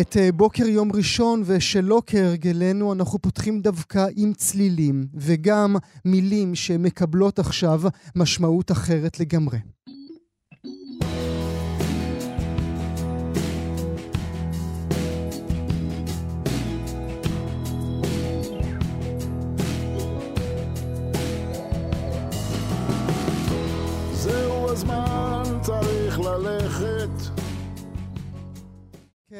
את אה, בוקר יום ראשון, ושלא כהרגלנו, אנחנו פותחים דווקא עם צלילים, וגם מילים שמקבלות עכשיו משמעות אחרת לגמרי.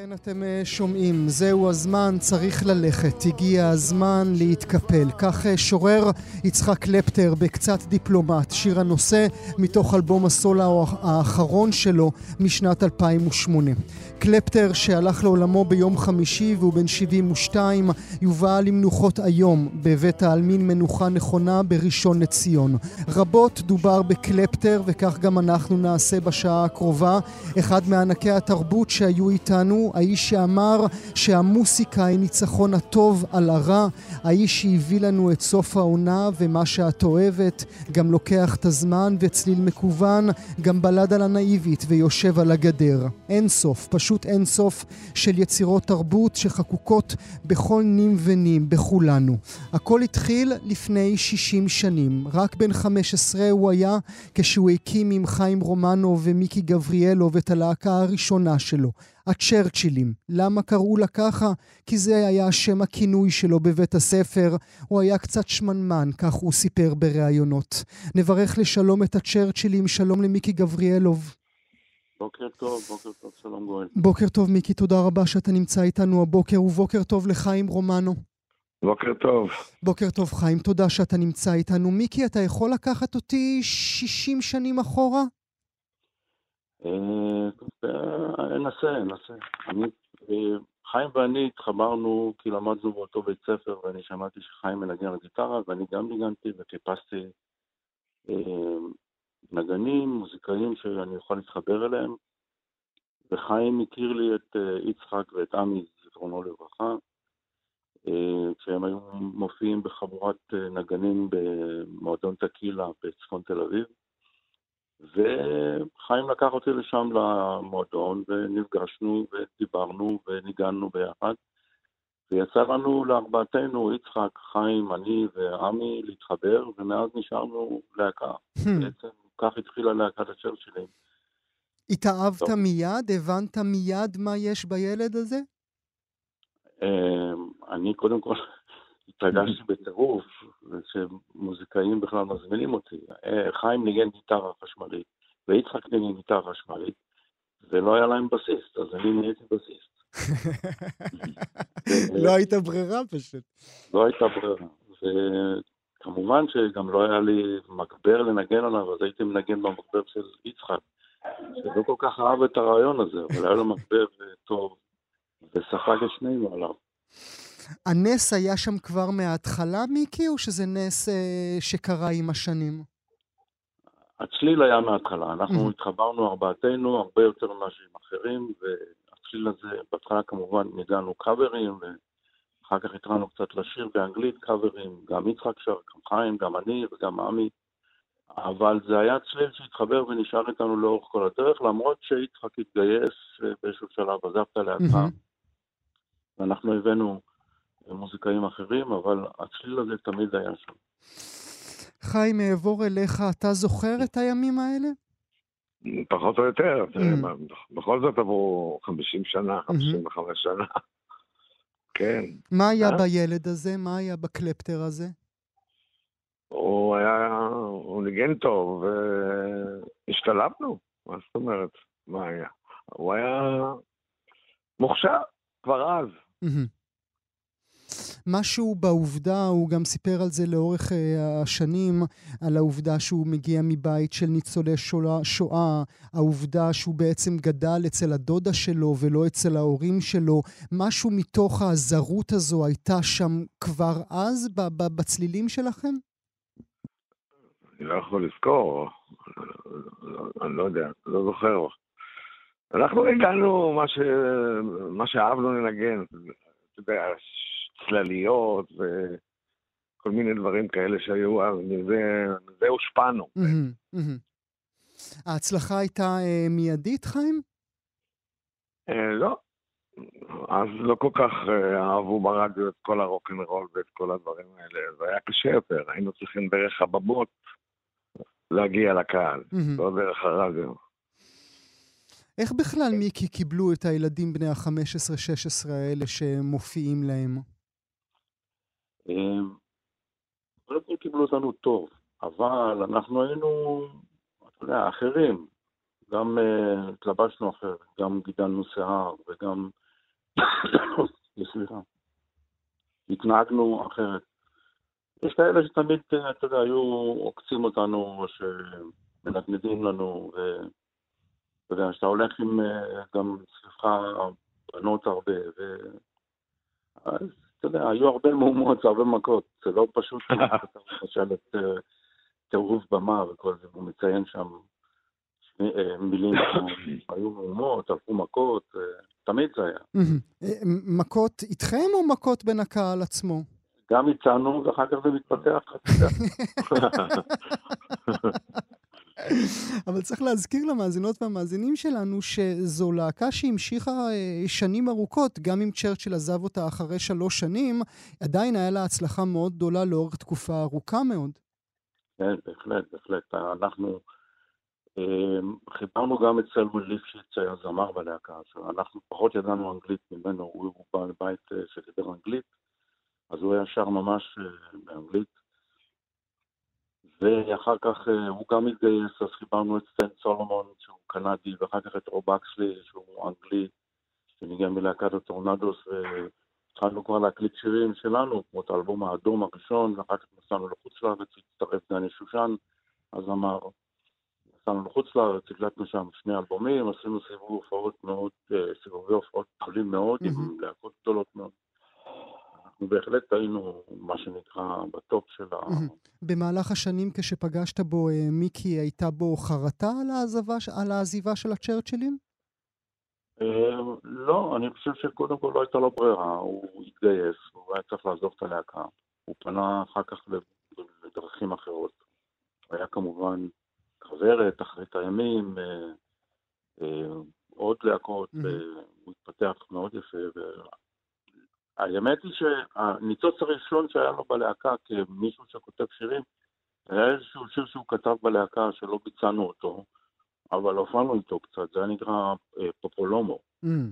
כן, אתם אה, שומעים, זהו הזמן, צריך ללכת, הגיע הזמן להתקפל. כך אה, שורר יצחק קלפטר בקצת דיפלומט, שיר הנושא מתוך אלבום הסולו האחרון שלו משנת 2008. קלפטר שהלך לעולמו ביום חמישי והוא בן 72, יובא למנוחות היום בבית העלמין מנוחה נכונה בראשון לציון. רבות דובר בקלפטר וכך גם אנחנו נעשה בשעה הקרובה. אחד מענקי התרבות שהיו איתנו, האיש שאמר שהמוסיקה היא ניצחון הטוב על הרע, האיש שהביא לנו את סוף העונה ומה שאת אוהבת, גם לוקח את הזמן וצליל מקוון, גם בלד הנאיבית ויושב על הגדר. אין סוף, פשוט אין סוף של יצירות תרבות שחקוקות בכל נים ונים, בכולנו. הכל התחיל לפני 60 שנים. רק בן 15 הוא היה כשהוא הקים עם חיים רומנו ומיקי גבריאלוב את הלהקה הראשונה שלו. הצ'רצ'ילים. למה קראו לה ככה? כי זה היה שם הכינוי שלו בבית הספר. הוא היה קצת שמנמן, כך הוא סיפר בראיונות. נברך לשלום את הצ'רצ'ילים, שלום למיקי גבריאלוב. בוקר טוב, בוקר טוב, שלום גואל. בוקר טוב, מיקי, תודה רבה שאתה נמצא איתנו הבוקר, ובוקר טוב לחיים רומנו. בוקר טוב. בוקר טוב, חיים, תודה שאתה נמצא איתנו. מיקי, אתה יכול לקחת אותי 60 שנים אחורה? אה, אנסה, אנסה. אה, חיים ואני התחברנו כי למדנו באותו בית ספר, ואני שמעתי שחיים מנגן על גיטרה, ואני גם ניגנתי וחיפשתי אה, נגנים, מוזיקאים שאני יכול להתחבר אליהם, וחיים הכיר לי את יצחק ואת עמי, זיכרונו לברכה, כשהם היו מופיעים בחבורת נגנים במועדון טקילה בצפון תל אביב. וחיים לקח אותי לשם למועדון, ונפגשנו ודיברנו וניגענו ביחד. ויצא לנו לארבעתנו, יצחק, חיים, אני ועמי, להתחבר, ומאז נשארנו להקה. Hmm. בעצם כך התחילה להקת הצ'רצ'ילים. התאהבת מיד? הבנת מיד מה יש בילד הזה? אמ, אני קודם כל התרגשתי בטירוף, שמוזיקאים בכלל מזמינים אותי. אה, חיים ניגן גיטרה חשמלית, ויצחק ניגן גיטרה חשמלית, ולא היה להם בסיסט, אז אני נהייתי בסיסט. לא הייתה ברירה פשוט. לא הייתה ברירה. כמובן שגם לא היה לי מגבר לנגן עליו, אז הייתי מנגן במגבר של יצחק, שלא כל כך אהב את הרעיון הזה, אבל היה לו מגבר טוב, וספג את שנינו עליו. הנס היה שם כבר מההתחלה, מיקי, או שזה נס אה, שקרה עם השנים? הצליל היה מההתחלה. אנחנו mm-hmm. התחברנו ארבעתנו הרבה יותר ממה שהם אחרים, והצליל הזה, בהתחלה כמובן ניגענו קאברים, אחר כך התחלנו קצת לשיר באנגלית קאברים, גם יצחק שר, גם חיים, גם אני וגם עמי, אבל זה היה צליל שהתחבר ונשאר איתנו לאורך כל הדרך, למרות שיצחק התגייס באיזשהו שלב, עזב את הלהקה, ואנחנו הבאנו מוזיקאים אחרים, אבל הצליל הזה תמיד היה שם. חיים, אעבור אליך, אתה זוכר את הימים האלה? פחות או יותר, בכל זאת עברו 50 שנה, 55 שנה. כן. מה היה אה? בילד הזה? מה היה בקלפטר הזה? הוא היה, הוא ניגן טוב, והשתלבנו, מה זאת אומרת? מה היה? הוא היה מוכשר כבר אז. משהו בעובדה, הוא גם סיפר על זה לאורך uh, השנים, על העובדה שהוא מגיע מבית של ניצולי שואה, שואה, העובדה שהוא בעצם גדל אצל הדודה שלו ולא אצל ההורים שלו, משהו מתוך הזרות הזו הייתה שם כבר אז, בצלילים שלכם? אני לא יכול לזכור, אני לא יודע, לא זוכר. אנחנו הגענו מה, ש... מה שאהבנו לנגן. אתה יודע, צלליות וכל מיני דברים כאלה שהיו אז, מזה הושפענו. ההצלחה הייתה אה, מיידית, חיים? אה, לא. אז לא כל כך אה, אהבו ברדיו את כל הרוקנרול ואת כל הדברים האלה, זה היה קשה יותר, היינו צריכים דרך הבמות להגיע לקהל. לא דרך הרדיו. איך בכלל, מיקי, קיבלו את הילדים בני ה-15-16 האלה שמופיעים להם? אה, קודם כל קיבלו אותנו טוב, אבל אנחנו היינו, אתה יודע, אחרים. גם uh, התלבשנו אחרת, גם גידלנו שיער וגם, סליחה, התנהגנו אחרת. יש כאלה שתמיד, אה, אתה יודע, היו עוקצים אותנו, שמנדנדים לנו, ואתה יודע, שאתה הולך עם אה, גם סביבך בנות הרבה, ו... אתה יודע, היו הרבה מהומות, הרבה מכות, זה לא פשוט, למשל את אה, טירוף במה וכל זה, הוא מציין שם אה, מילים, היו מהומות, הלכו מכות, אה, תמיד זה היה. אה, מכות איתכם או מכות בין הקהל עצמו? גם הצענו, ואחר כך זה מתפתח, אתה יודע. אבל צריך להזכיר למאזינות והמאזינים שלנו שזו להקה שהמשיכה אה, שנים ארוכות, גם אם צ'רצ'יל עזב אותה אחרי שלוש שנים, עדיין היה לה הצלחה מאוד גדולה לאורך תקופה ארוכה מאוד. כן, בהחלט, בהחלט. אנחנו אה, חיברנו גם את סלמון ליפשיץ, היה זמר בלהקה, אנחנו פחות ידענו אנגלית ממנו, הוא בא לבית אה, שדיבר אנגלית, אז הוא היה שר ממש באנגלית. ואחר כך אה, הוא גם התגייס, אז חיברנו את סטן סולומון, שהוא קנדי, ואחר כך את רוב אקסלי, שהוא אנגלי, שניגן מלהקת הטורנדוס, והתחלנו כבר להקליט שירים שלנו, כמו את האלבום האדום הראשון, ואחר כך נסענו לחוץ לארץ, הצטרף דני שושן, אז אמר, נסענו לחוץ לארץ, הקלטנו שם שני אלבומים, עשינו סיבוב הופעות מאוד, אה, סיבובי הופעות גדולים מאוד, עם. להקות גדולות מאוד. אנחנו בהחלט היינו, מה שנקרא, בטופ של ה... במהלך השנים כשפגשת בו, אה, מיקי, הייתה בו חרטה על העזבה, ש- על העזיבה של הצ'רצ'ילים? אה, לא, אני חושב שקודם כל לא הייתה לו ברירה, הוא התגייס, הוא היה צריך לעזוב את הלהקה. הוא פנה אחר כך לדרכים אחרות. הוא היה כמובן כוורת, אחרית הימים, אה, עוד להקות, הוא התפתח מאוד יפה. והאמת היא שהניצוץ הראשון שהיה לו בלהקה כמישהו שכותב שירים, היה איזשהו שיר שהוא כתב בלהקה שלא ביצענו אותו, אבל הופענו איתו קצת, זה היה נקרא אה, פופולומו. מהמם.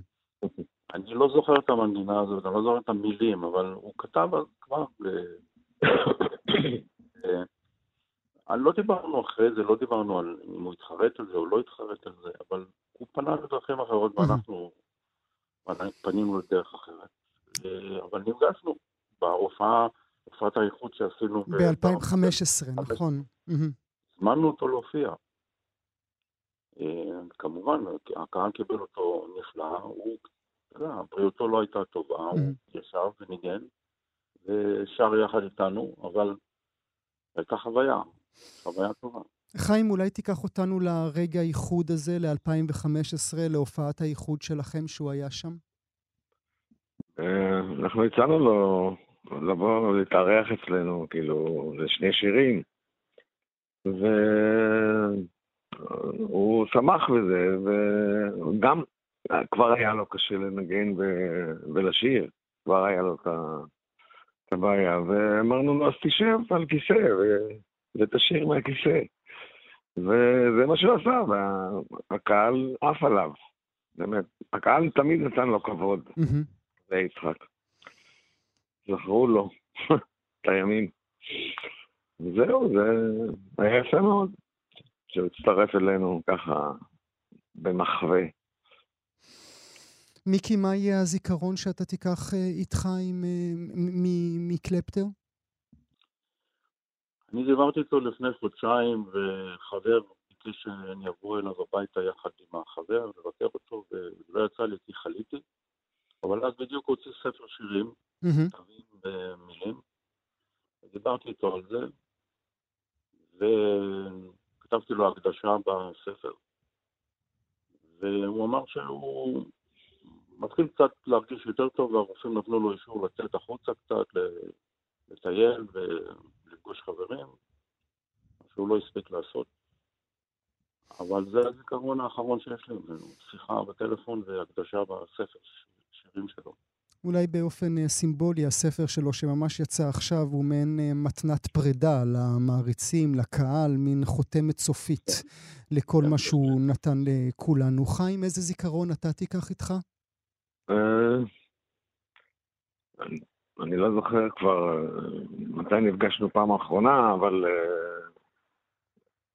אני לא זוכר את המנגינה הזאת, אני לא זוכר את המילים, אבל הוא כתב אז כבר... אה, אני לא דיברנו אחרי זה, לא דיברנו על אם הוא התחרט על זה או לא התחרט על זה, אבל הוא פנה לדרכים אחרות ואנחנו פנינו לדרך אחרת. אה, אבל נפגשנו בהופעה, הופעת האיחוד שעשינו ב-2015, נכון. הזמנו אותו להופיע. אה, כמובן, הקהל קיבל אותו נפלא, הוא, אתה יודע, בריאותו לא הייתה טובה, הוא. ישב וניגן, ושר יחד איתנו, אבל הייתה חוויה, חוויה טובה. חיים, אולי תיקח אותנו לרגע האיחוד הזה, ל-2015, להופעת האיחוד שלכם שהוא היה שם? אה, אנחנו הצענו לו לבוא להתארח אצלנו, כאילו, לשני שירים. והוא שמח בזה, וגם כבר היה לו קשה לנגן ו- ולשיר, כבר היה לו את ה- את הבעיה, ואמרנו לו, אז תשב על כיסא ו- ותשיר מהכיסא. וזה מה שהוא עשה, והקהל עף עליו. באמת, הקהל תמיד נתן לו כבוד. מהמם. זה יצחק. זכרו לו את הימים. וזהו, זה היה יפה מאוד שהוא הצטרף אלינו ככה במחווה. מיקי, מה יהיה הזיכרון שאתה תיקח אה, איתך עם, אה, מ- מ- מקלפטר? אני דיברתי איתו לפני חודשיים, וחבר ביקש שאני אבוא אליו הביתה יחד עם החבר, לבקר אותו, ולא יצא לי כי חליתי. אבל אז בדיוק הוא הוציא ספר שירים. כתבים ומילים. דיברתי איתו על זה, וכתבתי לו הקדשה בספר. והוא אמר שהוא מתחיל קצת להרגיש יותר טוב, והרופאים נתנו לו אישור לצאת החוצה קצת, לטייל ולפגוש חברים, שהוא לא הספיק לעשות. אבל זה הזיכרון האחרון שיש לי ממנו, שיחה בטלפון והקדשה בספר השירים שלו. אולי באופן אה, סימבולי, הספר שלו שממש יצא עכשיו הוא מעין אה, מתנת פרידה למעריצים, לקהל, מין חותמת סופית כן. לכל מה שהוא נתן לכולנו. חיים, איזה זיכרון אתה תיקח איתך? אני לא זוכר כבר מתי נפגשנו פעם האחרונה, אבל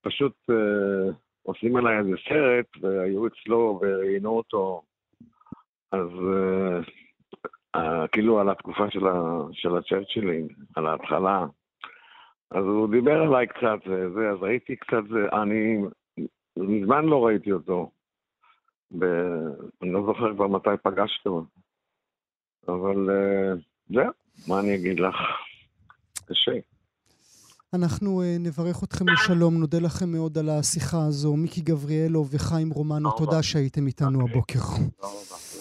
פשוט עושים עליי איזה סרט, והיו אצלו וראיינו אותו, אז uh, כאילו על התקופה של, ה, של הצ'רצ'ילים, על ההתחלה. אז הוא דיבר עליי קצת, וזה, אז ראיתי קצת, זה, אני מזמן לא ראיתי אותו. ב... אני לא זוכר כבר מתי פגשנו, אבל uh, זהו, מה אני אגיד לך? קשה. אנחנו uh, נברך אתכם לשלום, נודה לכם מאוד על השיחה הזו. מיקי גבריאלו וחיים רומנו, תודה שהייתם איתנו אוקיי. הבוקר.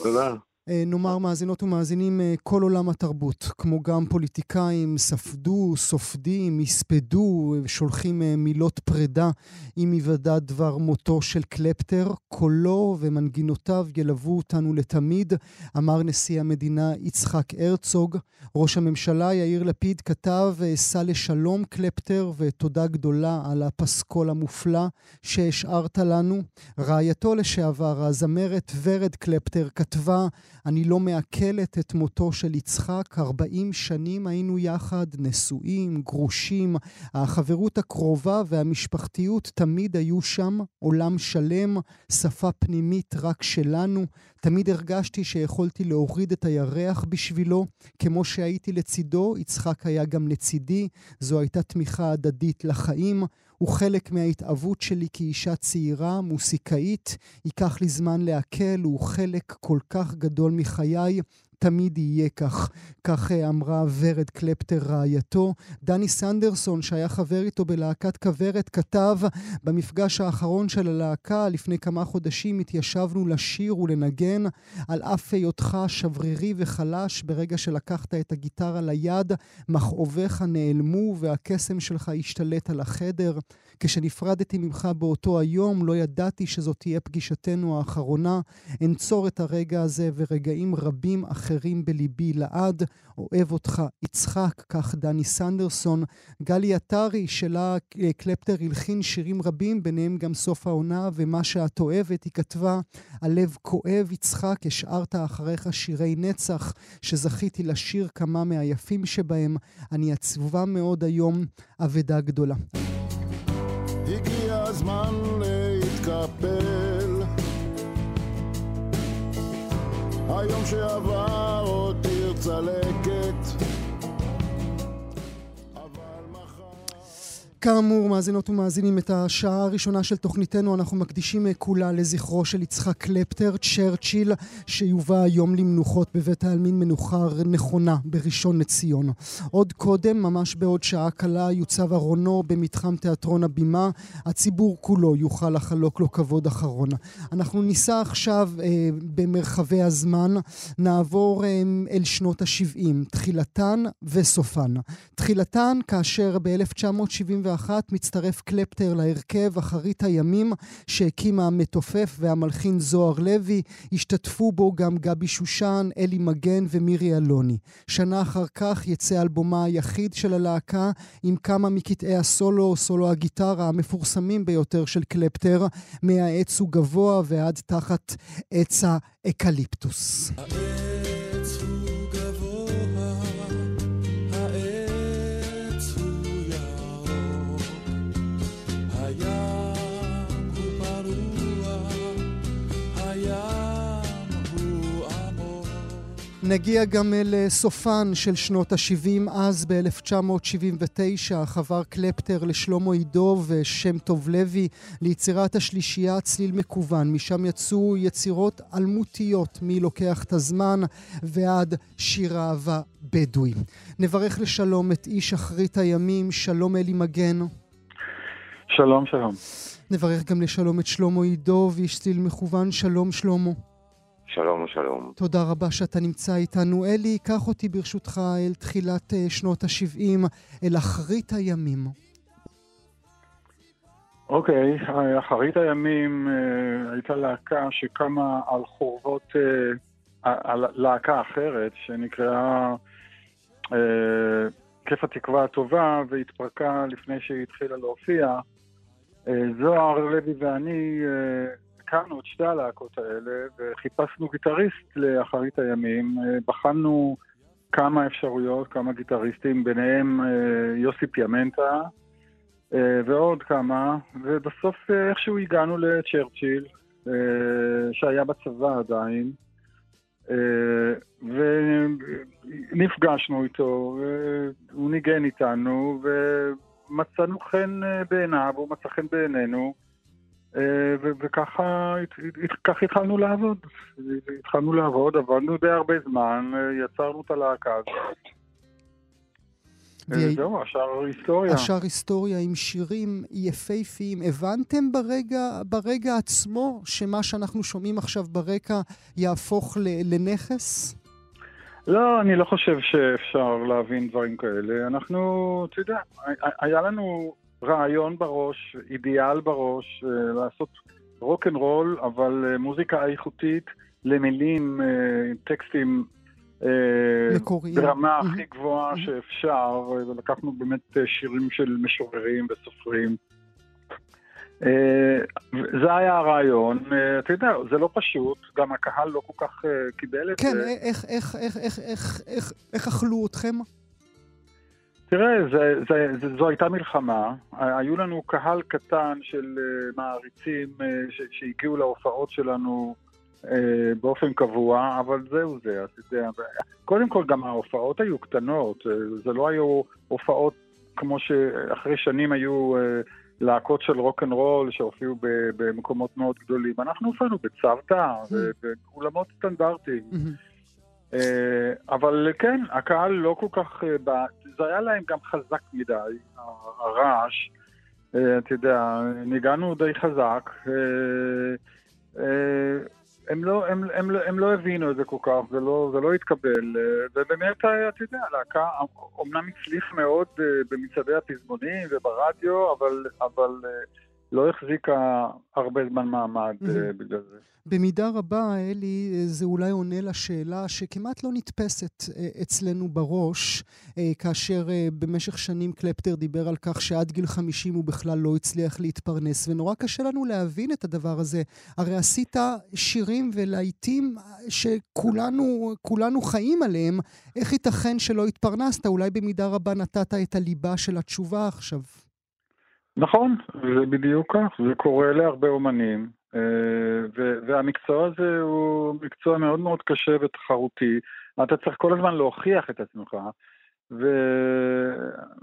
תודה. אה, נאמר מאזינות ומאזינים, אה, כל עולם התרבות, כמו גם פוליטיקאים, ספדו, סופדים, הספדו, שולחים אה, מילות פרידה עם היוודע דבר מותו של קלפטר. קולו ומנגינותיו ילוו אותנו לתמיד, אמר נשיא המדינה יצחק הרצוג. ראש הממשלה יאיר לפיד כתב, סע לשלום קלפטר, ותודה גדולה על הפסקול המופלא שהשארת לנו. רעייתו לשעבר, הזמרת ורד קלפטר, כתבה אני לא מעכלת את מותו של יצחק. 40 שנים היינו יחד, נשואים, גרושים. החברות הקרובה והמשפחתיות תמיד היו שם, עולם שלם, שפה פנימית רק שלנו. תמיד הרגשתי שיכולתי להוריד את הירח בשבילו. כמו שהייתי לצידו, יצחק היה גם לצידי. זו הייתה תמיכה הדדית לחיים. הוא חלק מההתאבות שלי כאישה צעירה, מוסיקאית. ייקח לי זמן לעכל, הוא חלק כל כך גדול מחיי. תמיד יהיה כך. כך אה, אמרה ורד קלפטר רעייתו. דני סנדרסון, שהיה חבר איתו בלהקת כוורת, כתב במפגש האחרון של הלהקה, לפני כמה חודשים התיישבנו לשיר ולנגן על אף היותך שברירי וחלש, ברגע שלקחת את הגיטרה ליד, מכאוביך נעלמו והקסם שלך השתלט על החדר. כשנפרדתי ממך באותו היום, לא ידעתי שזאת תהיה פגישתנו האחרונה. אנצור את הרגע הזה ורגעים רבים אחרים בליבי לעד. אוהב אותך, יצחק, כך דני סנדרסון. גלי עטרי, שלה אה, קלפטר הלחין שירים רבים, ביניהם גם סוף העונה ומה שאת אוהבת. היא כתבה, הלב כואב, יצחק, השארת אחריך שירי נצח, שזכיתי לשיר כמה מהיפים שבהם. אני עצובה מאוד היום, אבדה גדולה. הגיע הזמן להתקפל. היום שעבר אותיר צלקת. כאמור, מאזינות ומאזינים, את השעה הראשונה של תוכניתנו אנחנו מקדישים כולה לזכרו של יצחק קלפטר, צ'רצ'יל, שיובא היום למנוחות בבית העלמין מנוחה נכונה בראשון לציון. עוד קודם, ממש בעוד שעה קלה, יוצב ארונו במתחם תיאטרון הבימה. הציבור כולו יוכל לחלוק לו כבוד אחרון. אנחנו ניסע עכשיו אה, במרחבי הזמן, נעבור אה, אל שנות ה-70, תחילתן וסופן. תחילתן כאשר ב-1971 מצטרף קלפטר להרכב אחרית הימים שהקימה המתופף והמלחין זוהר לוי. השתתפו בו גם גבי שושן, אלי מגן ומירי אלוני. שנה אחר כך יצא אלבומה היחיד של הלהקה עם כמה מקטעי הסולו, סולו הגיטרה המפורסמים ביותר של קלפטר, מהעץ הוא גבוה ועד תחת עץ האקליפטוס. נגיע גם אל אה, סופן של שנות ה-70, אז ב-1979 חבר קלפטר לשלמה עידו ושם טוב לוי ליצירת השלישייה צליל מקוון. משם יצאו יצירות אלמותיות מי לוקח את הזמן ועד שיר אהבה בדואי. נברך לשלום את איש אחרית הימים, שלום אלי מגן. שלום, שלום. נברך גם לשלום את שלמה עידו ואיש צליל מכוון, שלום שלמה. שלום, שלום. תודה רבה שאתה נמצא איתנו. אלי, קח אותי ברשותך אל תחילת uh, שנות ה-70, אל אחרית הימים. אוקיי, okay, אחרית הימים uh, הייתה להקה שקמה על חורבות uh, להקה אחרת שנקראה אה, כיף התקווה הטובה והתפרקה לפני שהיא התחילה להופיע. אה, זוהר לוי ואני אה, הכרנו את שתי הלהקות האלה וחיפשנו גיטריסט לאחרית הימים. אה, בחנו כמה אפשרויות, כמה גיטריסטים, ביניהם אה, יוסי פיאמנטה אה, ועוד כמה, ובסוף איכשהו הגענו לצ'רצ'יל, שהיה בצבא עדיין. ונפגשנו איתו, הוא ניגן איתנו, ומצאנו חן בעיניו, הוא מצא חן בעינינו, וככה התחלנו לעבוד. התחלנו לעבוד, עבדנו די הרבה זמן, יצרנו את הלהקה הזאת. וזהו, השאר היסטוריה. השאר היסטוריה עם שירים יפהפיים. הבנתם ברגע, ברגע עצמו שמה שאנחנו שומעים עכשיו ברקע יהפוך לנכס? לא, אני לא חושב שאפשר להבין דברים כאלה. אנחנו, אתה יודע, היה לנו רעיון בראש, אידיאל בראש, אה, לעשות רוק אנד רול, אבל אה, מוזיקה איכותית למילים, אה, טקסטים מקוריים. ברמה הכי גבוהה שאפשר, ולקחנו באמת שירים של משוררים וסופרים. זה היה הרעיון, אתה יודע, זה לא פשוט, גם הקהל לא כל כך קיבל את כן, זה. כן, איך, איך, איך, איך, איך, איך, איך אכלו אתכם? תראה, זה, זה, זה, זו הייתה מלחמה, היו לנו קהל קטן של מעריצים שהגיעו להופעות שלנו אה, באופן קבוע, אבל זהו זה, אתה יודע. קודם כל, גם ההופעות היו קטנות, אה, זה לא היו הופעות כמו שאחרי שנים היו אה, להקות של רוק אנד רול שהופיעו במקומות מאוד גדולים. אנחנו הופענו בצוותא, באולמות סטנדרטיים. אבל כן, הקהל לא כל כך... זה היה להם גם חזק מדי, הרעש. אתה יודע, ניגענו די חזק. הם לא, הם, הם, הם לא הבינו את זה כל כך, זה לא, זה לא התקבל. אה, ובאמת, אתה יודע, הלהקה אומנם הצליח מאוד אה, במצעדי הפזמונים וברדיו, אבל, אבל אה, לא החזיקה הרבה זמן מעמד בגלל זה. במידה רבה, אלי, זה אולי עונה לשאלה שכמעט לא נתפסת אה, אצלנו בראש, אה, כאשר אה, במשך שנים קלפטר דיבר על כך שעד גיל 50 הוא בכלל לא הצליח להתפרנס, ונורא קשה לנו להבין את הדבר הזה. הרי עשית שירים ולהיטים שכולנו חיים עליהם, איך ייתכן שלא התפרנסת? אולי במידה רבה נתת את הליבה של התשובה עכשיו. נכון, זה בדיוק כך, זה קורה להרבה אומנים. אה, והמקצוע הזה הוא מקצוע מאוד מאוד קשה ותחרותי. אתה צריך כל הזמן להוכיח את עצמך,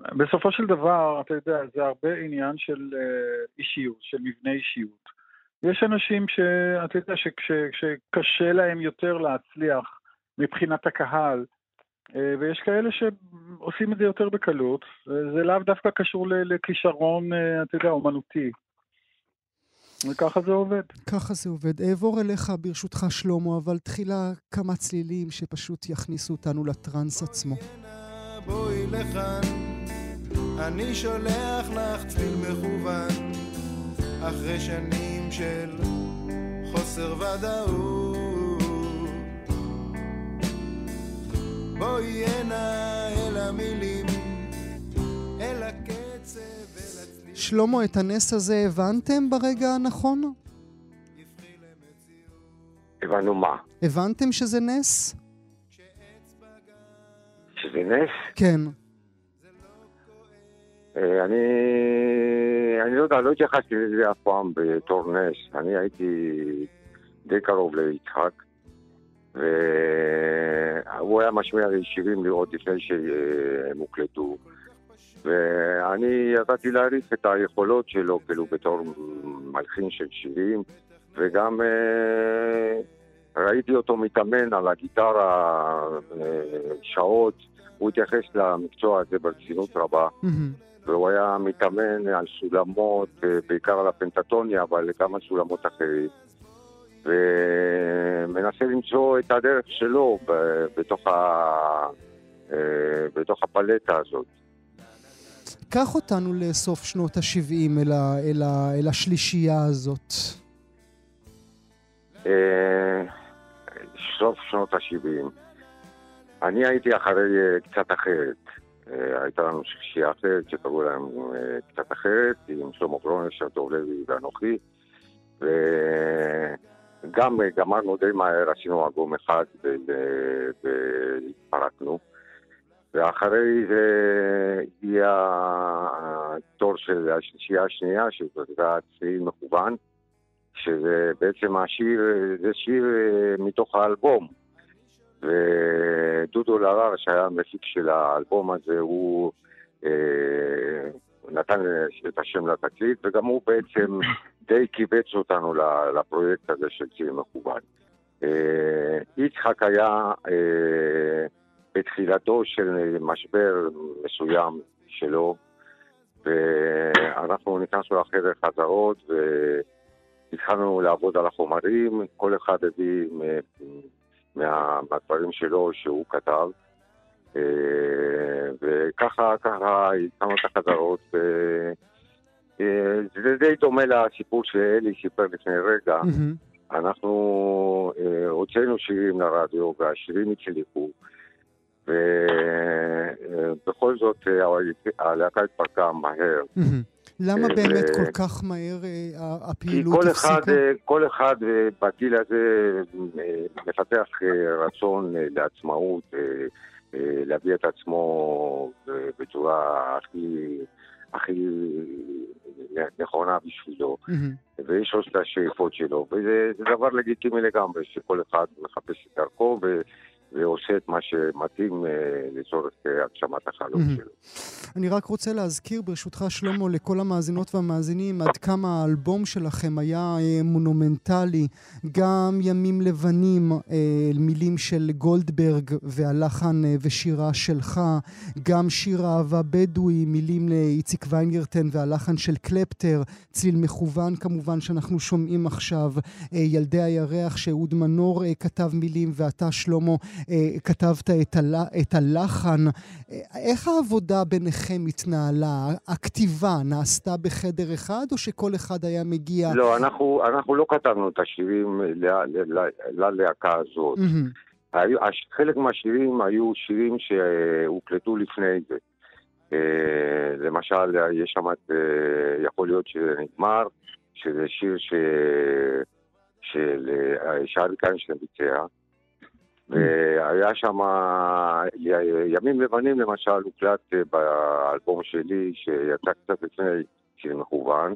ובסופו של דבר, אתה יודע, זה הרבה עניין של אה, אישיות, של מבנה אישיות. יש אנשים שאתה יודע שקשה להם יותר להצליח מבחינת הקהל, ויש כאלה שעושים את זה יותר בקלות. זה לאו דווקא קשור לכישרון, אתה יודע, אומנותי. וככה זה עובד. ככה זה עובד. אעבור אליך ברשותך שלמה, אבל תחילה כמה צלילים שפשוט יכניסו אותנו לטראנס עצמו. בואי לכאן, אני שולח לך צליל מכוון, אחרי שנים של חוסר ודאות. בואי הנה אל המילים, אל הקצב. שלמה, את הנס הזה הבנתם ברגע הנכון? הבנו מה? הבנתם שזה נס? שזה נס? כן. אה, אני, אני לא יודע, לא התייחסתי לזה אף פעם בתור נס. אני הייתי די קרוב ליצחק, והוא היה משמיע לי שירים לראות לפני שהם הוקלטו. ואני ידעתי להעריך את היכולות שלו, כאילו, בתור מלחין של שירים, וגם אה, ראיתי אותו מתאמן על הגיטרה אה, שעות. הוא התייחס למקצוע הזה ברצינות רבה. Mm-hmm. והוא היה מתאמן על סולמות, אה, בעיקר על הפנטטוניה, אבל גם על סולמות אחרים. ומנסה למצוא את הדרך שלו בתוך, ה... אה, בתוך הפלטה הזאת. קח אותנו לסוף שנות ה-70 אל, אל, אל השלישייה הזאת. אה, סוף שנות ה-70. אני הייתי אחרי אה, קצת אחרת. הייתה לנו שלישייה אחרת שקראו להם קצת אחרת, עם שלמה גרונר, שרדור לוי ואנוכי. וגם גמרנו די מהר, עשינו אלבום אחד והתפרקנו. ואחרי זה הגיע התור של השלישייה השנייה, שזאת הייתה צליל מכוון, שזה בעצם השיר, זה שיר מתוך האלבום. ודודו לרר, שהיה המפיק של האלבום הזה, הוא אה, נתן את השם לתקליט, וגם הוא בעצם די קיבץ אותנו לפרויקט הזה של ציר מכוון. אה, יצחק היה אה, בתחילתו של משבר מסוים שלו, ואנחנו נכנסנו לחדר חזרות והתחלנו לעבוד על החומרים, כל אחד הביא מה, מהדברים שלו שהוא כתב. אה, וככה, ככה התחלנו את החזרות. אה, זה די דומה לסיפור שאלי סיפר לפני רגע. אנחנו אה, הוצאנו שירים לרדיו והשירים הצליחו. ובכל זאת הלהקה התפרקה מהר. למה באמת כל כך מהר הפעילות הפסיקה? כי כל אחד בגיל הזה מפתח רצון לעצמאות, להביא את עצמו בצורה הכי... הכי נכונה בשבילו, mm-hmm. ויש לו את השאיפות שלו, וזה דבר לגיטימי לגמרי, שכל אחד מחפש את דרכו, ועושה את מה שמתאים אה, לצורך אה, הגשמת החלום. שלו. אני רק רוצה להזכיר ברשותך שלמה לכל המאזינות והמאזינים עד כמה האלבום שלכם היה אה, מונומנטלי, גם ימים לבנים, מילים של גולדברג והלחן ושירה שלך, גם שיר אהבה בדואי, מילים לאיציק ויינגרטן והלחן של קלפטר, צליל מכוון כמובן שאנחנו שומעים עכשיו, ילדי הירח שאהוד מנור כתב מילים ואתה שלמה כתבת את, הל... את הלחן. אה, איך העבודה ביניכם התנהלה? הכתיבה נעשתה בחדר אחד, או שכל אחד היה מגיע... לא, אנחנו, אנחנו לא כתבנו את השירים ללהקה הזאת. Mm-hmm. היו, חלק מהשירים היו שירים שהוקלטו לפני זה. אה, למשל, יש שם, יכול להיות שזה נגמר, שזה שיר ש... של שארי קיינשטיין ביצע. והיה שם ימים לבנים למשל, הוקלט אה, באלבום שלי שיצא קצת לפני שיר מכוון,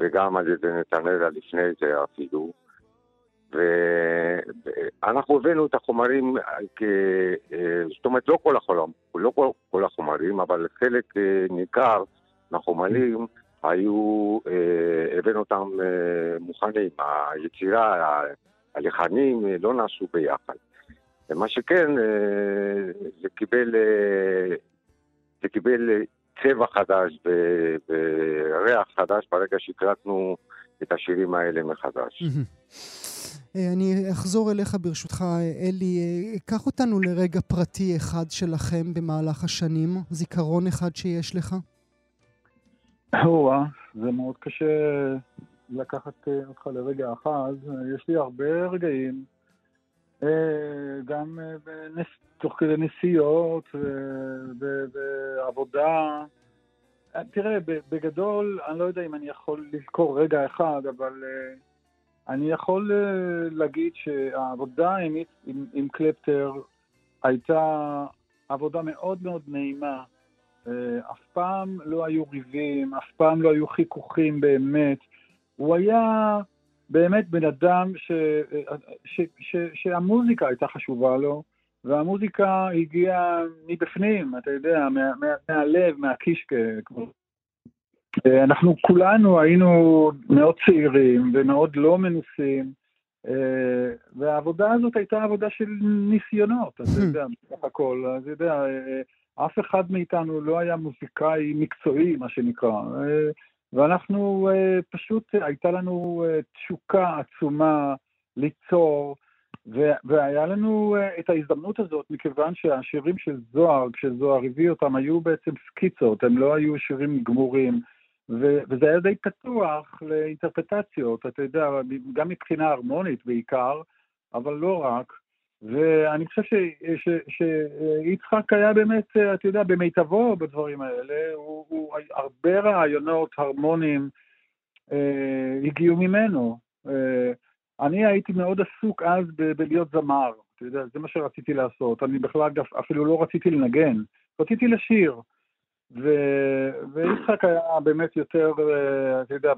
וגם על ידי נתנאלה לפני זה אפילו. ואנחנו הבאנו את החומרים, כ... אה, זאת אומרת לא כל, החומרים, לא כל, כל החומרים, אבל חלק אה, ניכר מהחומרים היו, הבאנו אותם מוכנים. היצירה, הלחנים לא נעשו ביחד. ומה שכן, אה, זה קיבל, אה, זה קיבל צבע חדש וריח חדש ברגע שהקלטנו את השירים האלה מחדש. אה, אני אחזור אליך ברשותך, אלי. קח אותנו לרגע פרטי אחד שלכם במהלך השנים, זיכרון אחד שיש לך. זה מאוד קשה לקחת אותך לרגע אחד. יש לי הרבה רגעים גם אה, בנס... תוך כדי נסיעות ועבודה. אה, תראה, בגדול, אני לא יודע אם אני יכול לזכור רגע אחד, אבל אני יכול להגיד שהעבודה עם, עם, עם קלפטר הייתה עבודה מאוד מאוד נעימה. אף פעם לא היו ריבים, אף פעם לא היו חיכוכים באמת. הוא היה... באמת בן אדם ש, ש, ש, שהמוזיקה הייתה חשובה לו, והמוזיקה הגיעה מבפנים, אתה יודע, מה, מה, מהלב, מהקישקע. אנחנו כולנו היינו מאוד צעירים ומאוד לא מנוסים, והעבודה הזאת הייתה עבודה של ניסיונות, אתה hmm. יודע, בסך הכל, אתה יודע, אף אחד מאיתנו לא היה מוזיקאי מקצועי, מה שנקרא. ואנחנו uh, פשוט, הייתה לנו uh, תשוקה עצומה ליצור, והיה לנו uh, את ההזדמנות הזאת, מכיוון שהשירים של זוהר, כשזוהר הביא אותם, היו בעצם סקיצות, הם לא היו שירים גמורים, וזה היה די פתוח לאינטרפטציות, אתה יודע, גם מבחינה הרמונית בעיקר, אבל לא רק. ואני חושב שיצחק היה באמת, אתה יודע, במיטבו בדברים האלה, הוא, הוא הרבה רעיונות הרמוניים אה, הגיעו ממנו. אה, אני הייתי מאוד עסוק אז ב- בלהיות זמר, אתה יודע, זה מה שרציתי לעשות. אני בכלל אפילו לא רציתי לנגן, רציתי לשיר. ו- ויצחק היה באמת יותר, אה, אתה יודע,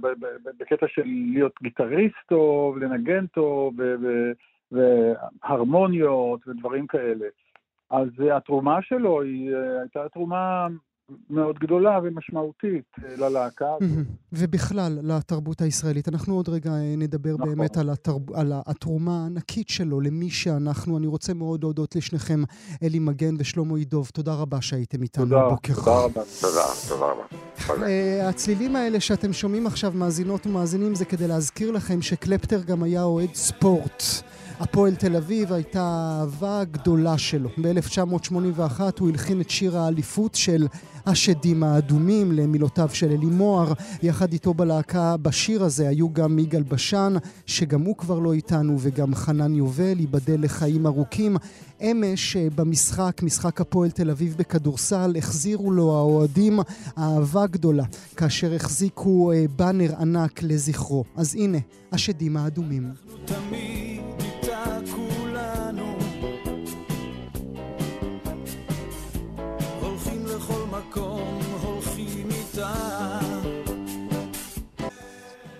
בקטע של להיות גיטריסט טוב, לנגן טוב, ו- והרמוניות ודברים כאלה. אז התרומה שלו היא אה, הייתה תרומה מאוד גדולה ומשמעותית אה, ללהקה הזאת. ובכלל, לתרבות הישראלית. אנחנו עוד רגע אה, נדבר נכון. באמת על, התרב... על התרומה הענקית שלו, למי שאנחנו. אני רוצה מאוד להודות לשניכם, אלי מגן ושלמה ידוב. תודה רבה שהייתם איתנו תודה, הבוקר. תודה רבה. תודה, תודה רבה. הצלילים האלה שאתם שומעים עכשיו, מאזינות ומאזינים, זה כדי להזכיר לכם שקלפטר גם היה אוהד ספורט. הפועל תל אביב הייתה האהבה הגדולה שלו. ב-1981 הוא הלחין את שיר האליפות של השדים האדומים למילותיו של אלי מוהר. יחד איתו בלהקה בשיר הזה היו גם יגאל בשן, שגם הוא כבר לא איתנו, וגם חנן יובל, ייבדל לחיים ארוכים. אמש אה, במשחק, משחק הפועל תל אביב בכדורסל, החזירו לו האוהדים אהבה גדולה, כאשר החזיקו אה, באנר ענק לזכרו. אז הנה, השדים האדומים. תמיד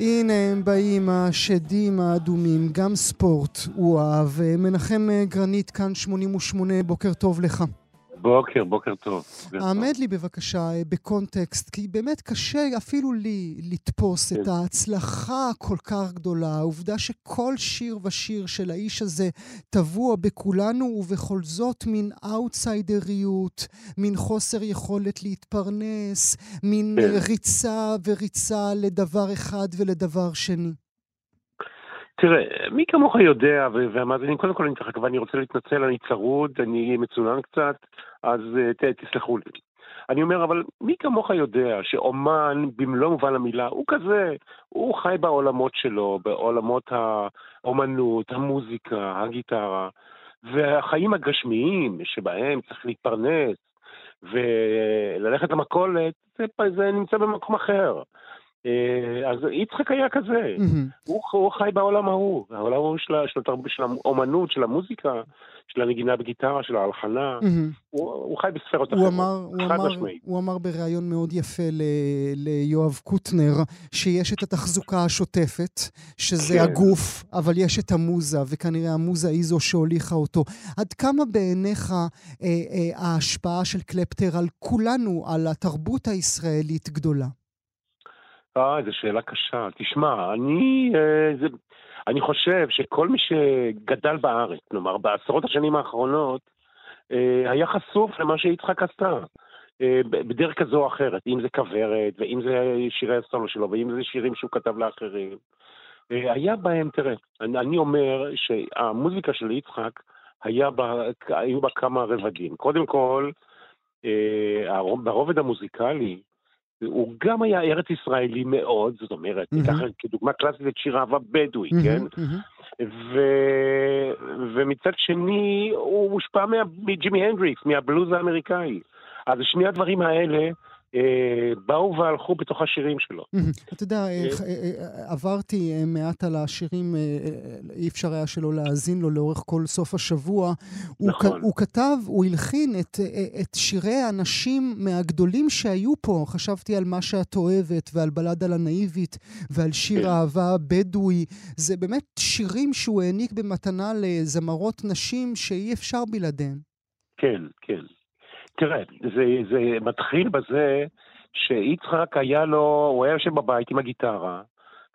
הנה הם באים, השדים האדומים, גם ספורט הוא אהב. מנחם גרנית, כאן 88, בוקר טוב לך. בוקר, בוקר טוב. העמד לי בבקשה אה, בקונטקסט, כי באמת קשה אפילו לי לתפוס כן. את ההצלחה הכל כך גדולה, העובדה שכל שיר ושיר של האיש הזה טבוע בכולנו, ובכל זאת מין אאוטסיידריות, מין חוסר יכולת להתפרנס, מין כן. ריצה וריצה לדבר אחד ולדבר שני. תראה, מי כמוך יודע, והמאזינים, קודם כל אני צחק, ואני רוצה להתנצל, אני צרוד, אני מצונן קצת, אז אה, ת, תסלחו לי. אני אומר, אבל מי כמוך יודע שאומן, במלוא מובן המילה, הוא כזה, הוא חי בעולמות שלו, בעולמות האומנות, המוזיקה, הגיטרה, והחיים הגשמיים, שבהם צריך להתפרנס וללכת למכולת, זה, זה נמצא במקום אחר. אה, אז יצחק היה כזה, הוא, הוא חי בעולם ההוא, העולם ההוא של, של, של האומנות, של המוזיקה, של הנגינה בגיטרה, של ההלחנה, הוא, הוא חי בספרות אחרות, חד משמעית. הוא אמר בריאיון מאוד יפה ל, ליואב קוטנר, שיש את התחזוקה השוטפת, שזה כן. הגוף, אבל יש את המוזה, וכנראה המוזה היא זו שהוליכה אותו. עד כמה בעיניך אה, אה, ההשפעה של קלפטר על כולנו, על התרבות הישראלית גדולה? אה, זו שאלה קשה. תשמע, אני, אה, זה, אני חושב שכל מי שגדל בארץ, כלומר, בעשרות השנים האחרונות, אה, היה חשוף למה שיצחק עשתה. אה, בדרך כזו או אחרת, אם זה כוורת, ואם זה שירי הסולו שלו, ואם זה שירים שהוא כתב לאחרים. אה, היה בהם, תראה, אני, אני אומר שהמוזיקה של יצחק, היה בה, היו בה כמה רבדים. קודם כל, אה, ברובד המוזיקלי, הוא גם היה ארץ ישראלי מאוד, זאת אומרת, mm-hmm. ניקח כדוגמה קלאסית את שיר אהבה בדואי, mm-hmm, כן? Mm-hmm. ו... ומצד שני, הוא מושפע מג'ימי הנדריקס, מהבלוז האמריקאי. אז שני הדברים האלה באו והלכו בתוך השירים שלו. אתה יודע, אה, אה, עברתי מעט על השירים, אי אפשר היה שלא להאזין לו לאורך כל סוף השבוע. נכון. הוא כתב, הוא הלחין את שירי האנשים מהגדולים שהיו פה. חשבתי על מה שאת אוהבת, ועל בלדה לנאיבית, ועל שיר כן. אהבה בדואי. זה באמת שירים שהוא העניק במתנה לזמרות נשים שאי אפשר בלעדיהן. כן, כן. תראה, זה, זה מתחיל בזה שיצחק היה לו, הוא היה יושב בבית עם הגיטרה,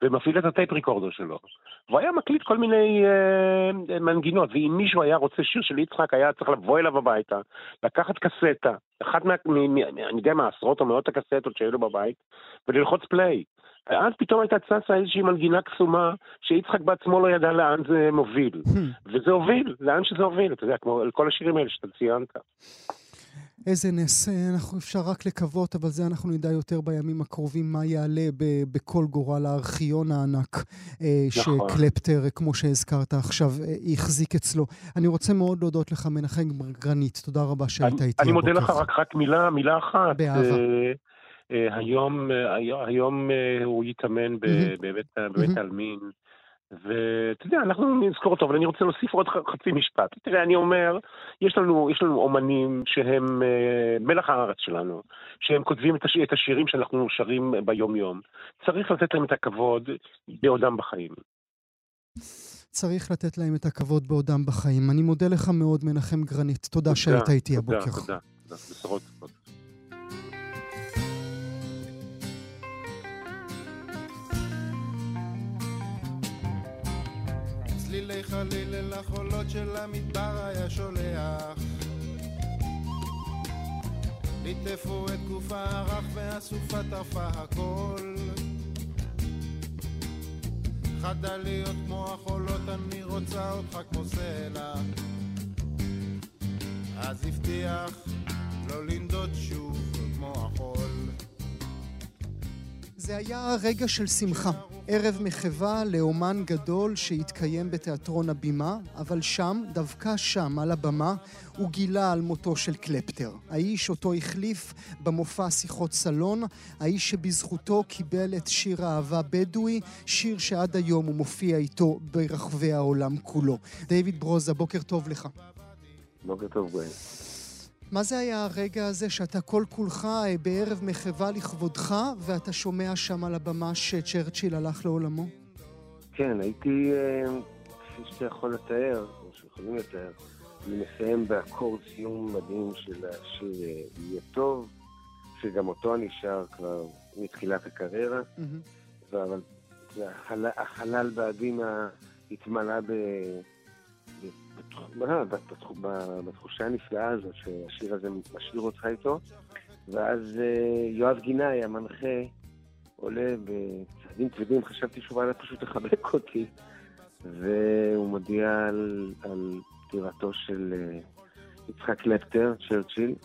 ומפעיל את הטייפ ריקורדר שלו. והוא היה מקליט כל מיני אה, מנגינות, ואם מישהו היה רוצה שיר של יצחק, היה צריך לבוא אליו הביתה, לקחת קסטה, אחת מה... מ, מ, אני יודע מה, עשרות או מאות הקסטות שהיו לו בבית, וללחוץ פליי. ואז פתאום הייתה צצה איזושהי מנגינה קסומה, שיצחק בעצמו לא ידע לאן זה מוביל. וזה הוביל, לאן שזה הוביל, אתה יודע, כמו כל השירים האלה שאתה ציינת. איזה נס, אנחנו אפשר רק לקוות, אבל זה אנחנו נדע יותר בימים הקרובים, מה יעלה בכל גורל הארכיון הענק אה, נכון. שקלפטר, אה, כמו שהזכרת עכשיו, אה, החזיק אצלו. אני רוצה מאוד להודות לך, מנחם גרנית, תודה רבה שהיית איתי אני מודה. לך רק, רק מילה, מילה אחת. באהבה. אה, אה, היום, היום, הוא יתאמן. בבית, העלמין, ואתה יודע, אנחנו נזכור אותו, אבל אני רוצה להוסיף עוד חצי משפט. תראה, אני אומר, יש לנו, יש לנו אומנים שהם אה, מלח הארץ שלנו, שהם כותבים את, הש, את השירים שאנחנו שרים ביום-יום. צריך לתת להם את הכבוד בעודם בחיים. צריך לתת להם את הכבוד בעודם בחיים. אני מודה לך מאוד, מנחם גרנית. תודה שהיית איתי תודה, הבוקר. תודה, תודה. בשורות טובות. צלילי חליל אל החולות של המדבר היה שולח. ליטפו את גופה הרך והסופה טרפה הכל. חדה להיות כמו החולות אני רוצה אותך כמו סלע. אז הבטיח לא לנדוד שוב כמו החול. זה היה רגע של שמחה. ערב מחווה לאומן גדול שהתקיים בתיאטרון הבימה, אבל שם, דווקא שם, על הבמה, הוא גילה על מותו של קלפטר. האיש אותו החליף במופע שיחות סלון, האיש שבזכותו קיבל את שיר האהבה בדואי, שיר שעד היום הוא מופיע איתו ברחבי העולם כולו. דיוויד ברוזה, בוקר טוב לך. בוקר טוב, גואל. מה זה היה הרגע הזה שאתה כל כולך אה, בערב מחווה לכבודך ואתה שומע שם על הבמה שצ'רצ'יל הלך לעולמו? כן, הייתי, אה, כפי שאתה יכול לתאר, או שיכולים לתאר, אני מסיים באקורד סיום מדהים של השיר אה, יהיה טוב, שגם אותו אני שר כבר מתחילת הקריירה. אבל החלל, החלל התמלא ב... ב- בתחושה הנפלאה הזאת שהשיר הזה משאיר אותך איתו, ואז אה, יואב גינאי, המנחה, עולה בצעדים כבדים, חשבתי שהוא בא פשוט לחבק אותי, והוא מודיע על, על פטירתו של אה, יצחק קלפטר, צ'רצ'יל,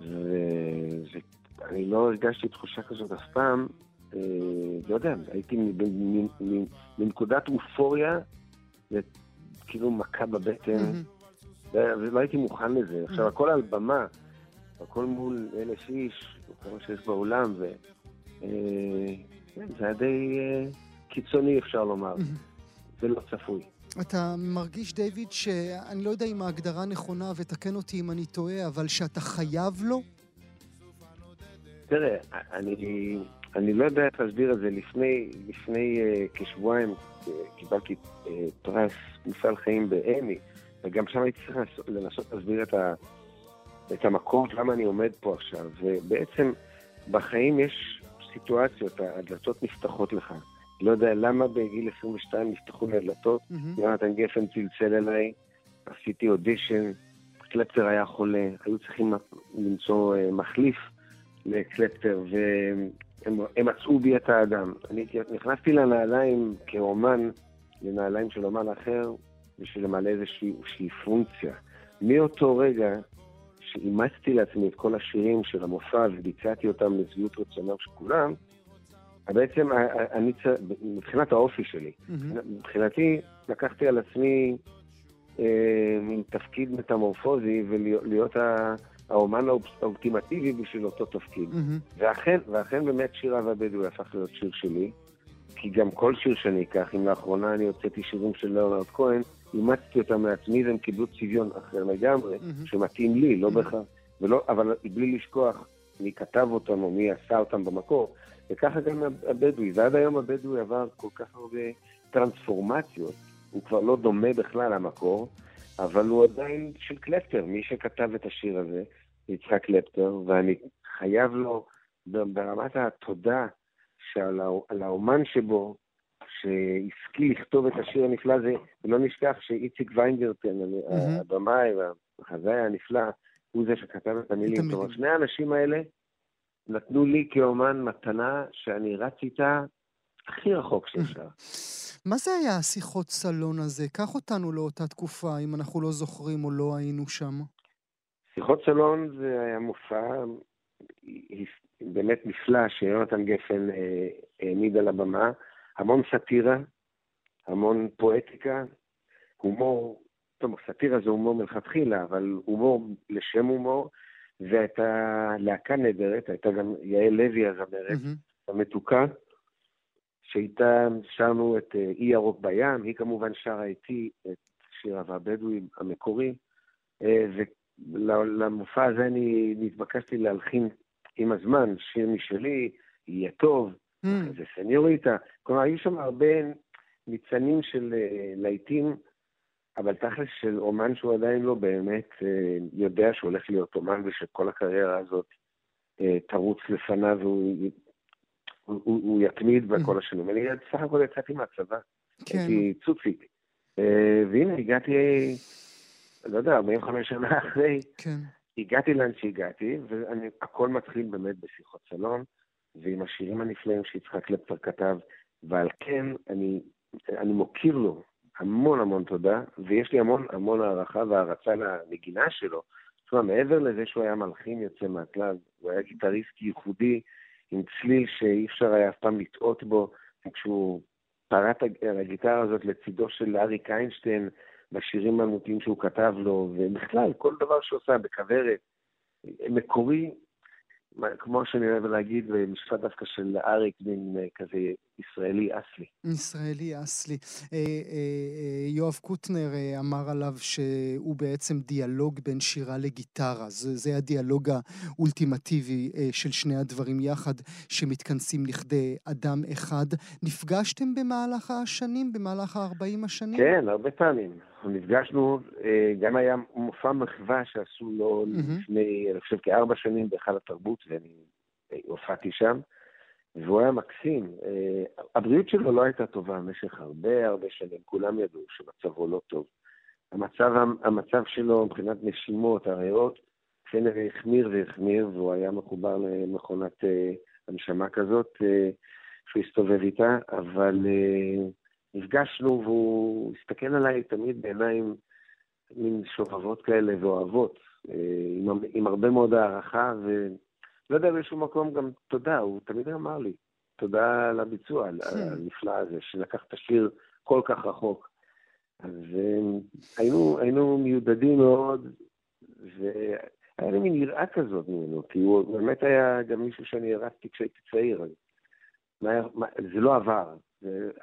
ואני לא הרגשתי תחושה כזאת אף פעם, אה, לא יודע, הייתי מנקודת אופוריה, כאילו מכה בבטן. ולא הייתי מוכן לזה. עכשיו, הכל על במה, הכל מול אלף איש, כמה שיש באולם, ו... אה, כן, זה היה די אה, קיצוני, אפשר לומר. זה לא צפוי. אתה מרגיש, דיוויד, שאני לא יודע אם ההגדרה נכונה, ותקן אותי אם אני טועה, אבל שאתה חייב לו? תראה, אני, אני לא יודע איך להסביר את זה. לפני, לפני uh, כשבועיים uh, קיבלתי uh, פרס מפעל חיים באמי, וגם שם הייתי צריך לנסות, לנסות להסביר את, ה, את המקור, למה אני עומד פה עכשיו. ובעצם בחיים יש סיטואציות, הדלתות נפתחות לך. לא יודע למה בגיל 22 נפתחו לי הדלתות. מהמם. יונתן גפן צלצל אליי, עשיתי אודישן, קלפטר היה חולה, היו צריכים למצוא מחליף לקלפטר, והם הם מצאו בי את האדם. אני נכנסתי לנעליים כאומן, לנעליים של אומן אחר, בשביל למלא איזושהי פונקציה. מאותו רגע שאימצתי לעצמי את כל השירים של המופע וביצעתי אותם לשביעות רצונם של כולם, בעצם אני, מבחינת האופי שלי, מהמם. מבחינתי, לקחתי על עצמי אה, מין תפקיד מטמורפוזי ולהיות ה- האומן האולטימטיבי בשביל אותו תפקיד. מהמם. ואכן, ואכן באמת שיר אהבה בדואי הפך להיות שיר שלי, כי גם כל שיר שאני אקח, אם לאחרונה אני הוצאתי שירים של ליאונרד כהן, אימצתי אותם מעצמי והם קיבלו צביון אחר לגמרי, מהמם. שמתאים לי, לא Mhm. בהכרח, אבל בלי לשכוח מי כתב אותם או מי עשה אותם במקור, וככה גם הבדואי, ועד היום הבדואי עבר כל כך הרבה טרנספורמציות, הוא כבר לא דומה בכלל למקור, אבל הוא עדיין של קלפטר, מי שכתב את השיר הזה, יצחק קלפטר, ואני חייב לו ברמת התודה שעל הא- על האומן שבו, שהשכיל לכתוב את השיר הנפלא הזה, ולא נשכח שאיציק ויינגרטן, מהמם. הבמאי והמחזאי הנפלא, הוא זה שכתב את המילים. המילים. זאת אומרת, שני האנשים האלה נתנו לי כאומן מתנה שאני רץ איתה הכי רחוק שאפשר. מה זה היה השיחות סלון הזה? קח אותנו לאותה תקופה, אם אנחנו לא זוכרים או לא היינו שם. שיחות סלון זה היה מופע באמת נפלא שיונתן גפן אה, העמיד על הבמה. המון סאטירה, המון פואטיקה, הומור, טוב, סאטירה זה הומור מלכתחילה, אבל הומור לשם הומור, והייתה להקה נהדרת, הייתה גם יעל לוי הזמרת, mm-hmm. המתוקה, שאיתה שרנו את אה, אי ירוק בים, היא כמובן שרה איתי את שיר אהבה בדואים המקורי, אה, ולמופע הזה אני נתבקשתי להלחין עם הזמן שיר משלי, יהיה טוב, mm. זה סניוריטה. כלומר, היו שם הרבה ניצנים של אה, להיטים, אבל תכלס של אומן שהוא עדיין לא באמת יודע שהוא הולך להיות אומן ושכל הקריירה הזאת תרוץ לפניו והוא הוא, הוא יתמיד בכל mm-hmm. השנים. אני בסך הכל יצאתי מהצבא, כן. הייתי צוציק. אה, והנה, הגעתי, לא יודע, 45 שנה אחרי, כן. הגעתי לאן שהגעתי, והכל מתחיל באמת בשיחות סלון, ועם השירים הנפלאים שיצחק קלפטר כתב, ועל כן אני, אני מוקיר לו המון המון תודה, ויש לי המון המון הערכה והערצה לנגינה שלו. זאת אומרת, מעבר לזה שהוא היה מלחין יוצא מהכלל, הוא היה גיטריסט ייחודי, עם צליל שאי אפשר היה אף פעם לטעות בו, וכשהוא פרט על הגיטרה הזאת לצידו של אריק איינשטיין בשירים האמותיים שהוא כתב לו, ובכלל, כל דבר שהוא עושה בכוורת, מקורי כמו שאני אוהב להגיד, במשפט דווקא של אריק, מין אה, כזה ישראלי אסלי. ישראלי אסלי. אה, אה, יואב קוטנר אמר עליו שהוא בעצם דיאלוג בין שירה לגיטרה. זה, זה הדיאלוג האולטימטיבי של שני הדברים יחד, שמתכנסים לכדי אדם אחד. נפגשתם במהלך השנים, במהלך ה-40 השנים? כן, הרבה פעמים. נפגשנו, אה, גם היה מופע מחווה שעשו לו mm-hmm. לפני, אני חושב, כארבע שנים בהיכל התרבות, ואני אה, הופעתי שם, והוא היה מקסים. אה, הבריאות שלו לא הייתה טובה במשך הרבה הרבה שנים, כולם ידעו שמצבו לא טוב. המצב, המצב שלו מבחינת נשימות, הריאות, כנראה החמיר והחמיר, והוא היה מחובר למכונת הנשמה כזאת שהוא הסתובב איתה, אבל... נפגשנו והוא הסתכל עליי תמיד בעיניים מין שובבות כאלה ואוהבות, אה, עם, עם הרבה מאוד הערכה, ולא יודע באיזשהו מקום גם תודה, הוא תמיד אמר לי, תודה על הביצוע hmm. הנפלא הזה, שלקח את השיר כל כך רחוק. אז אה, היינו, היינו מיודדים מאוד, והיה לי מין יראה כזאת ממנו, כי הוא באמת היה גם מישהו שאני הרצתי כשהייתי צעיר. זה לא עבר,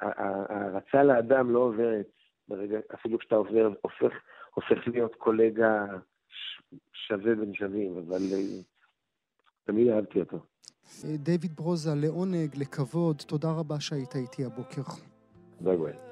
ההערצה לאדם לא עוברת ברגע, אפילו כשאתה עובר, הופך, הופך להיות קולגה שווה בין שווים, אבל אה, תמיד אהבתי אותו. דיוויד ברוזה, לעונג, לכבוד, תודה רבה שהיית איתי הבוקר. ביי ביי.